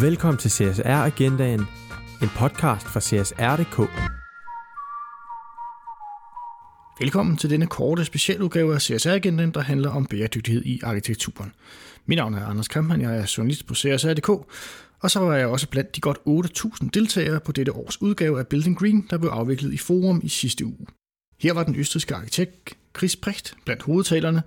Velkommen til CSR Agendaen, en podcast fra CSR.dk. Velkommen til denne korte specialudgave af CSR-agendaen, der handler om bæredygtighed i arkitekturen. Mit navn er Anders Kampmann, jeg er journalist på CSR.dk, og så var jeg også blandt de godt 8.000 deltagere på dette års udgave af Building Green, der blev afviklet i Forum i sidste uge. Her var den østrigske arkitekt Chris Precht blandt hovedtalerne,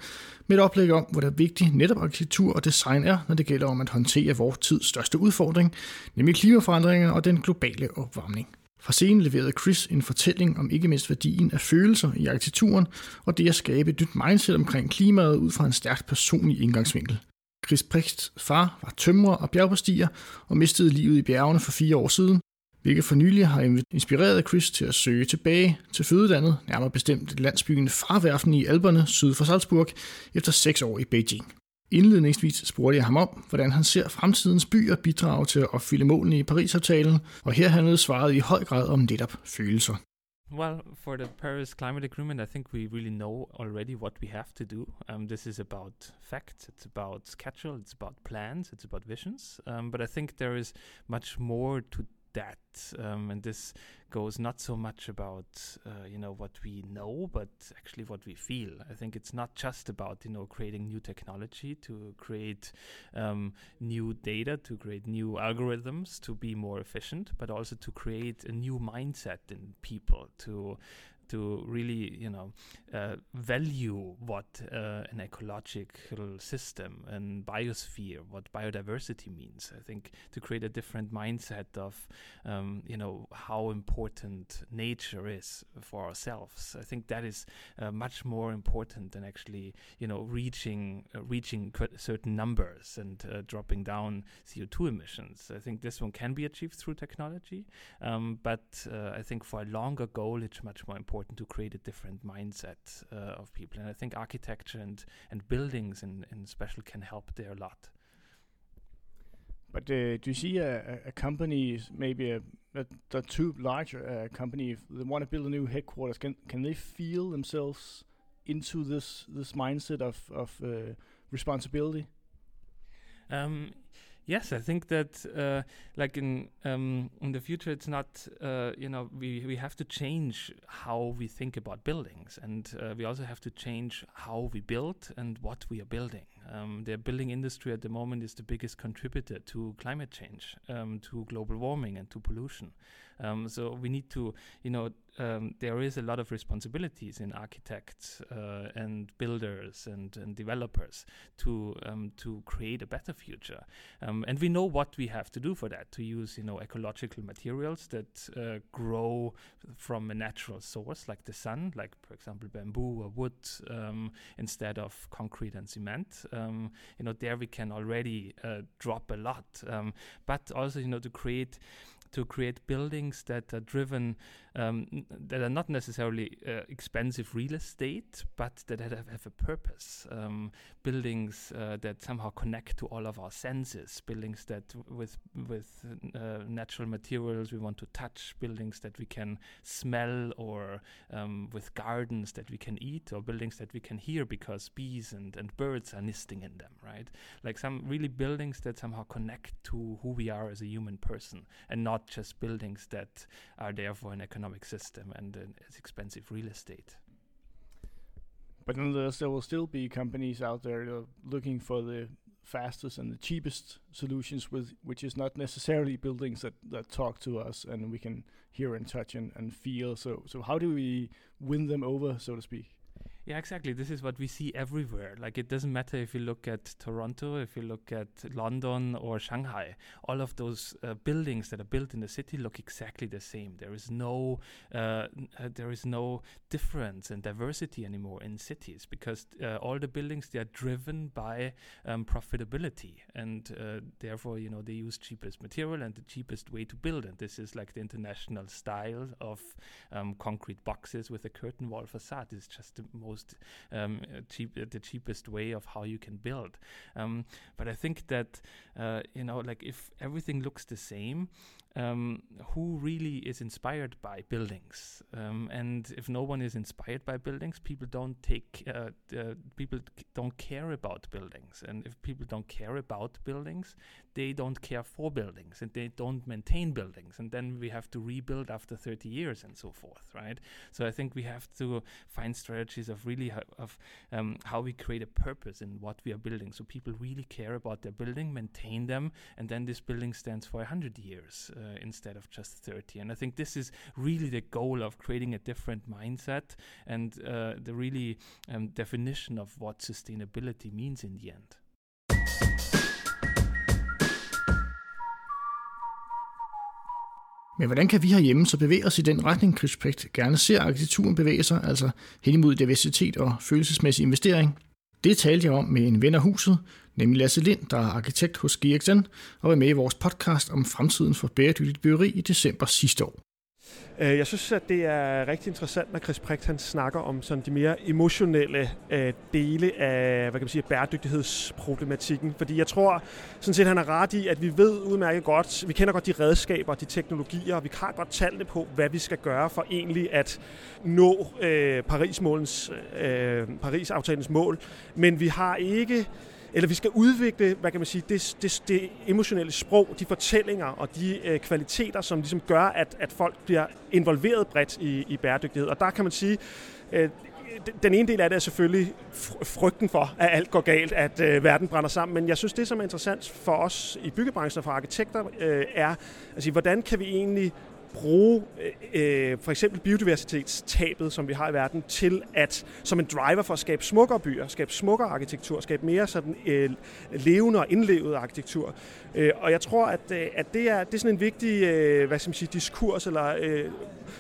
med et oplæg om, hvor der vigtigt netop arkitektur og design er, når det gælder om at håndtere vores tids største udfordring, nemlig klimaforandringer og den globale opvarmning. Fra scenen leverede Chris en fortælling om ikke mindst værdien af følelser i arkitekturen, og det at skabe et nyt mindset omkring klimaet ud fra en stærkt personlig indgangsvinkel. Chris Prechts far var tømrer og bjergbestiger og mistede livet i bjergene for fire år siden, hvilket for nylig har inspireret Chris til at søge tilbage til fødelandet, nærmere bestemt landsbyen Farværfen i Alperne syd for Salzburg, efter seks år i Beijing. Indledningsvis spurgte jeg ham om, hvordan han ser fremtidens byer bidrage til at opfylde målene i Paris-aftalen, og her handlede svaret i høj grad om netop følelser. Well, for the Paris Climate Agreement, I think we really know already what we have to do. Um, this is about facts, it's about schedule, it's about plans, it's about visions. Um, but I think there is much more to that. Um, and this goes not so much about uh, you know what we know but actually what we feel. I think it's not just about you know creating new technology to create um, new data to create new algorithms to be more efficient but also to create a new mindset in people to to really, you know, uh, value what uh, an ecological system and biosphere, what biodiversity means. I think to create a different mindset of, um, you know, how important nature is for ourselves. I think that is uh, much more important than actually, you know, reaching uh, reaching certain numbers and uh, dropping down CO2 emissions. I think this one can be achieved through technology, um, but uh, I think for a longer goal, it's much more important important to create a different mindset uh, of people. And I think architecture and, and buildings in, in special can help there a lot. But uh, do you see a, a company, maybe a, a, a too large uh, company, if they want to build a new headquarters, can can they feel themselves into this this mindset of of uh, responsibility? Um, Yes, I think that uh, like in um, in the future, it's not uh, you know we we have to change how we think about buildings, and uh, we also have to change how we build and what we are building. Um, the building industry at the moment is the biggest contributor to climate change, um, to global warming, and to pollution. Um, so we need to, you know, um, there is a lot of responsibilities in architects uh, and builders and, and developers to um, to create a better future. Um, and we know what we have to do for that. To use, you know, ecological materials that uh, grow from a natural source, like the sun, like for example bamboo or wood, instead of concrete and cement. Um, you know, there we can already uh, drop a lot. but also, you know, to create to create buildings that are driven um, that are not necessarily uh, expensive real estate, but that have, have a purpose. Um, buildings uh, that somehow connect to all of our senses. Buildings that, with with uh, natural materials, we want to touch. Buildings that we can smell, or um, with gardens that we can eat, or buildings that we can hear because bees and, and birds are nesting in them. Right, like some really buildings that somehow connect to who we are as a human person, and not just buildings that are there for an economic system and uh, it's expensive real estate. But nonetheless, there will still be companies out there looking for the fastest and the cheapest solutions, with which is not necessarily buildings that, that talk to us and we can hear and touch and, and feel. So, so how do we win them over, so to speak? Yeah, exactly. This is what we see everywhere. Like it doesn't matter if you look at Toronto, if you look at London or Shanghai. All of those uh, buildings that are built in the city look exactly the same. There is no uh, uh, there is no difference and diversity anymore in cities because uh, all the buildings they are driven by um, profitability and uh, therefore you know they use cheapest material and the cheapest way to build. And this is like the international style of um, concrete boxes with a curtain wall facade. Is just the most most um, cheap, the cheapest way of how you can build. Um, but I think that uh, you know, like if everything looks the same, um, who really is inspired by buildings. Um, and if no one is inspired by buildings, people don't take uh, people don't care about buildings. And if people don't care about buildings, they don't care for buildings and they don't maintain buildings. And then we have to rebuild after 30 years and so forth, right? So I think we have to find strategies of really of um, how we create a purpose in what we are building. So people really care about their building, maintain them, and then this building stands for 100 years uh, instead of just 30. And I think this is really the goal of creating a different mindset and uh, the really um, definition of what sustainability means in the end. Men hvordan kan vi herhjemme så bevæge os i den retning, Chris Pecht gerne ser arkitekturen bevæge sig, altså hen imod diversitet og følelsesmæssig investering? Det talte jeg om med en ven af huset, nemlig Lasse Lind, der er arkitekt hos GXN og var med i vores podcast om fremtiden for bæredygtigt byggeri i december sidste år. Øh, jeg synes, at det er rigtig interessant, når Chris Precht han snakker om sådan de mere emotionelle øh, dele af hvad kan man sige, bæredygtighedsproblematikken. Fordi jeg tror sådan set, han er ret i, at vi ved udmærket godt, vi kender godt de redskaber, de teknologier, og vi har godt tallene på, hvad vi skal gøre for egentlig at nå øh, Paris-målens, øh, Paris-aftalens mål. Men vi har ikke eller vi skal udvikle, hvad kan man sige, det, det, det emotionelle sprog, de fortællinger og de øh, kvaliteter, som ligesom gør, at, at folk bliver involveret bredt i, i bæredygtighed. Og der kan man sige, øh, den ene del af det er selvfølgelig frygten for, at alt går galt, at øh, verden brænder sammen. Men jeg synes, det som er interessant for os i byggebranchen og for arkitekter, øh, er, altså, hvordan kan vi egentlig bruge øh, øh, for eksempel biodiversitetstabet, som vi har i verden, til at som en driver for at skabe smukkere byer, skabe smukkere arkitektur, skabe mere sådan øh, levende og indlevet arkitektur. Øh, og jeg tror, at, øh, at det, er, det er sådan en vigtig øh, hvad skal man sige, diskurs, eller, øh,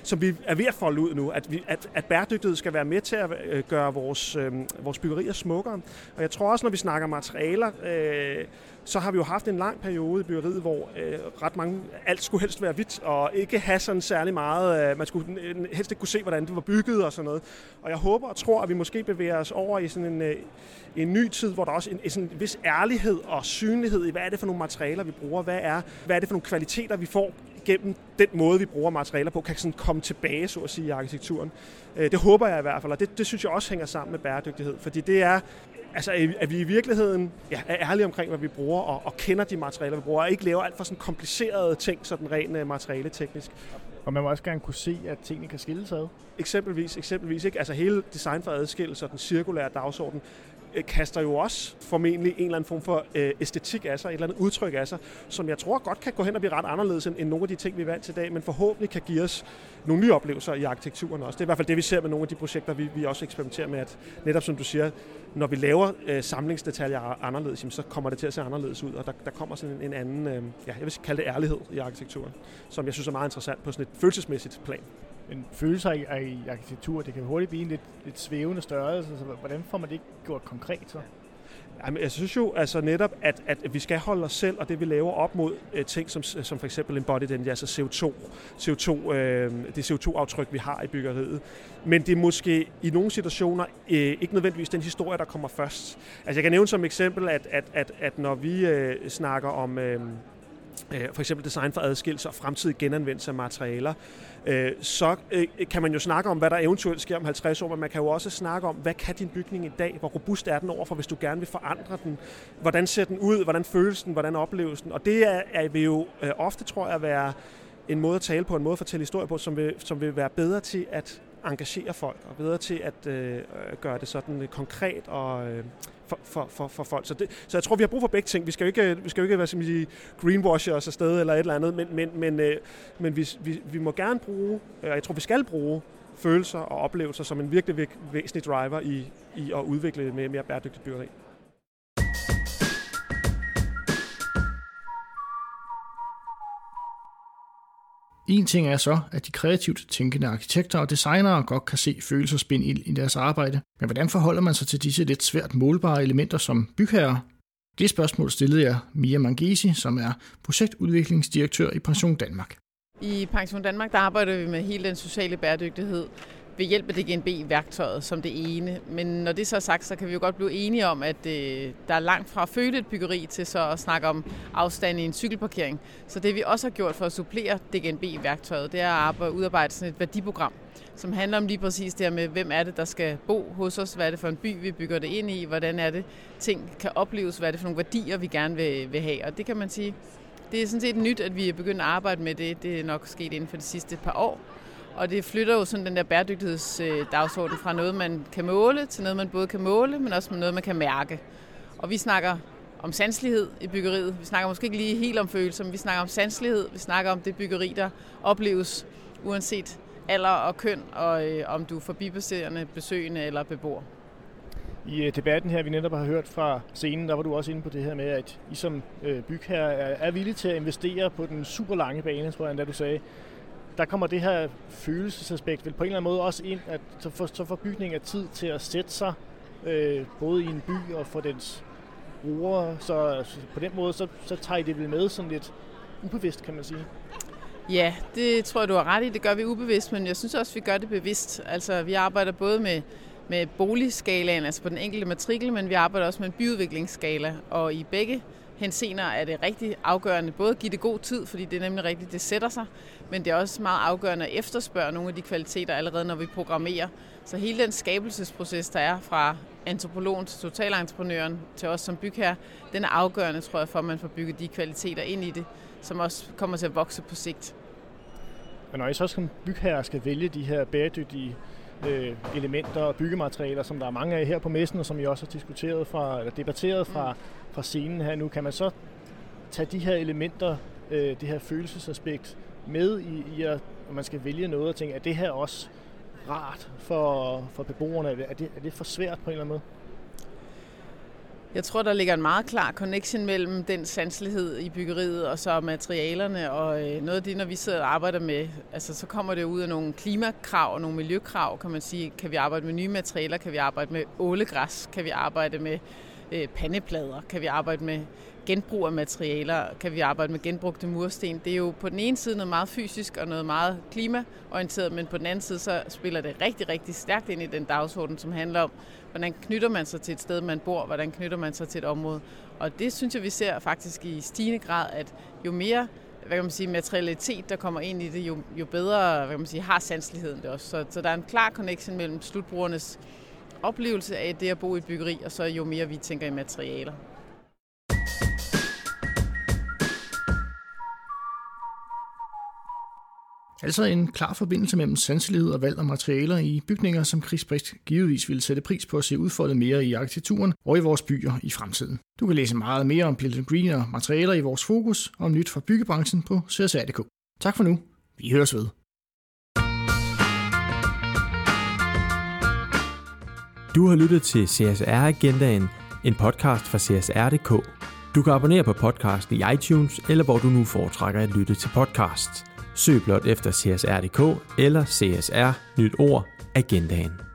som vi er ved at folde ud nu, at, vi, at, at bæredygtighed skal være med til at øh, gøre vores, øh, vores byggerier smukkere. Og jeg tror også, når vi snakker materialer, øh, så har vi jo haft en lang periode i byggeriet, hvor øh, ret mange, alt skulle helst være hvidt, og ikke have sådan særlig meget, øh, man skulle øh, helst ikke kunne se, hvordan det var bygget og sådan noget. Og jeg håber og tror, at vi måske bevæger os over i sådan en, øh, en ny tid, hvor der også er en, sådan en vis ærlighed og synlighed i, hvad er det for nogle materialer, vi bruger, hvad er, hvad er det for nogle kvaliteter, vi får gennem den måde, vi bruger materialer på, kan sådan komme tilbage, så at sige, i arkitekturen. Øh, det håber jeg i hvert fald, og det, det synes jeg også hænger sammen med bæredygtighed, fordi det er, altså, at vi i virkeligheden ja, er ærlige omkring, hvad vi bruger, og, og kender de materialer, vi bruger, og ikke laver alt for sådan komplicerede ting, sådan rent uh, materiale-teknisk. Og man må også gerne kunne se, at tingene kan skilles ad. Eksempelvis, eksempelvis ikke? Altså hele design for adskillelse og den cirkulære dagsorden Øh, Øh, kaster jo også formentlig en eller anden form for øh, æstetik af sig, et eller andet udtryk af sig, som jeg tror godt kan gå hen og blive ret anderledes end, end nogle af de ting, vi er vant til i dag, men forhåbentlig kan give os nogle nye oplevelser i arkitekturen også. Det er i hvert fald det, vi ser med nogle af de projekter, vi, vi også eksperimenterer med, at netop som du siger, når vi laver øh, samlingsdetaljer anderledes, jamen, så kommer det til at se anderledes ud, og der, der kommer sådan en, en anden, øh, ja, jeg vil kalde det ærlighed i arkitekturen, som jeg synes er meget interessant på sådan et følelsesmæssigt plan en følelse af, i arkitektur, det kan hurtigt blive en lidt, lidt svævende størrelse, så hvordan får man det gjort konkret så? Jamen, jeg synes jo altså netop, at, at vi skal holde os selv og det, vi laver op mod øh, ting som, som for eksempel embodied energy, altså CO2, CO2 øh, det CO2-aftryk, vi har i byggeriet. Men det er måske i nogle situationer øh, ikke nødvendigvis den historie, der kommer først. Altså jeg kan nævne som eksempel, at, at, at, at når vi øh, snakker om... Øh, Øh, for eksempel design for adskillelse og fremtidig genanvendelse af materialer, øh, så øh, kan man jo snakke om, hvad der eventuelt sker om 50 år, men man kan jo også snakke om, hvad kan din bygning i dag? Hvor robust er den overfor, hvis du gerne vil forandre den? Hvordan ser den ud? Hvordan føles den? Hvordan opleves den? Og det er, er vi jo ofte, tror jeg, at være en måde at tale på, en måde at fortælle historie på, som vil, som vil være bedre til at engagere folk, og bedre til at øh, øh, gøre det sådan øh, konkret og øh, for, for, for, for folk. Så, det, så jeg tror, vi har brug for begge ting. Vi skal jo ikke, vi skal jo ikke være, som sige, greenwashe os afsted eller et eller andet, men, men, men, øh, men vi, vi, vi må gerne bruge, øh, og jeg tror, vi skal bruge følelser og oplevelser som en virkelig væsentlig driver i, i at udvikle med mere bæredygtigt byggeri. En ting er så, at de kreativt tænkende arkitekter og designere godt kan se følelser ind i deres arbejde. Men hvordan forholder man sig til disse lidt svært målbare elementer som bygherrer? Det spørgsmål stillede jeg Mia Mangesi, som er projektudviklingsdirektør i Pension Danmark. I Pension Danmark der arbejder vi med hele den sociale bæredygtighed ved hjælp af DGNB-værktøjet som det ene. Men når det så er sagt, så kan vi jo godt blive enige om, at øh, der er langt fra at føle et byggeri til så at snakke om afstand i en cykelparkering. Så det vi også har gjort for at supplere DGNB-værktøjet, det er at arbejde, udarbejde sådan et værdiprogram, som handler om lige præcis det her med, hvem er det, der skal bo hos os, hvad er det for en by, vi bygger det ind i, hvordan er det, ting kan opleves, hvad er det for nogle værdier, vi gerne vil, vil have. Og det kan man sige, det er sådan set nyt, at vi er begyndt at arbejde med det. Det er nok sket inden for de sidste par år. Og det flytter jo sådan den der bæredygtighedsdagsorden fra noget, man kan måle, til noget, man både kan måle, men også noget, man kan mærke. Og vi snakker om sanselighed i byggeriet. Vi snakker måske ikke lige helt om følelser, men vi snakker om sanselighed. Vi snakker om det byggeri, der opleves uanset alder og køn, og øh, om du er forbipasserende, besøgende eller beboer. I øh, debatten her, vi netop har hørt fra scenen, der var du også inde på det her med, at I som øh, bygherre er, er villige til at investere på den super lange bane, tror jeg endda du sagde. Der kommer det her følelsesaspekt vel på en eller anden måde også ind, at så får, så får bygningen af tid til at sætte sig øh, både i en by og for dens brugere. Så så på den måde, så, så tager I det vel med sådan lidt ubevidst, kan man sige. Ja, det tror jeg, du har ret i. Det gør vi ubevidst, men jeg synes også, vi gør det bevidst. Altså, vi arbejder både med med boligskalaen, altså på den enkelte matrikel, men vi arbejder også med en byudviklingsskala, og i begge hensener er det rigtig afgørende både at give det god tid, fordi det er nemlig rigtigt, det sætter sig, men det er også meget afgørende at efterspørge nogle af de kvaliteter allerede, når vi programmerer. Så hele den skabelsesproces, der er fra antropologen til totalentreprenøren til os som bygherre, den er afgørende, tror jeg, for at man får bygget de kvaliteter ind i det, som også kommer til at vokse på sigt. Men når I så som bygherre skal vælge de her bæredygtige øh, elementer og byggematerialer, som der er mange af her på messen, og som vi også har diskuteret fra, eller debatteret fra, mm fra scenen her nu. Kan man så tage de her elementer, øh, det her følelsesaspekt, med i, i at man skal vælge noget og tænke, er det her også rart for, for beboerne? Er det, er det for svært på en eller anden måde? Jeg tror, der ligger en meget klar connection mellem den sanselighed i byggeriet og så materialerne. Og øh, noget af det, når vi sidder og arbejder med, altså så kommer det ud af nogle klimakrav og nogle miljøkrav, kan man sige. Kan vi arbejde med nye materialer? Kan vi arbejde med ålegræs? Kan vi arbejde med øh, pandeplader? Kan vi arbejde med genbrug af materialer? Kan vi arbejde med genbrugte mursten? Det er jo på den ene side noget meget fysisk og noget meget klimaorienteret, men på den anden side så spiller det rigtig, rigtig stærkt ind i den dagsorden, som handler om, hvordan knytter man sig til et sted, man bor? Hvordan knytter man sig til et område? Og det synes jeg, vi ser faktisk i stigende grad, at jo mere hvad kan man sige, materialitet, der kommer ind i det, jo, jo bedre hvad kan man sige, har sanseligheden det også. Så, så der er en klar connection mellem slutbrugernes oplevelse af det at bo i et byggeri, og så jo mere vi tænker i materialer. Altså en klar forbindelse mellem sanselighed og valg af materialer i bygninger, som Chris Brist givetvis ville sætte pris på at se udfoldet mere i arkitekturen og i vores byer i fremtiden. Du kan læse meget mere om Pilton Green og materialer i vores fokus og om nyt fra byggebranchen på CSR.dk. Tak for nu. Vi høres ved. Du har lyttet til CSR Agendaen, en podcast fra CSR.dk. Du kan abonnere på podcasten i iTunes, eller hvor du nu foretrækker at lytte til podcast. Søg blot efter CSR.dk eller CSR Nyt Ord Agendaen.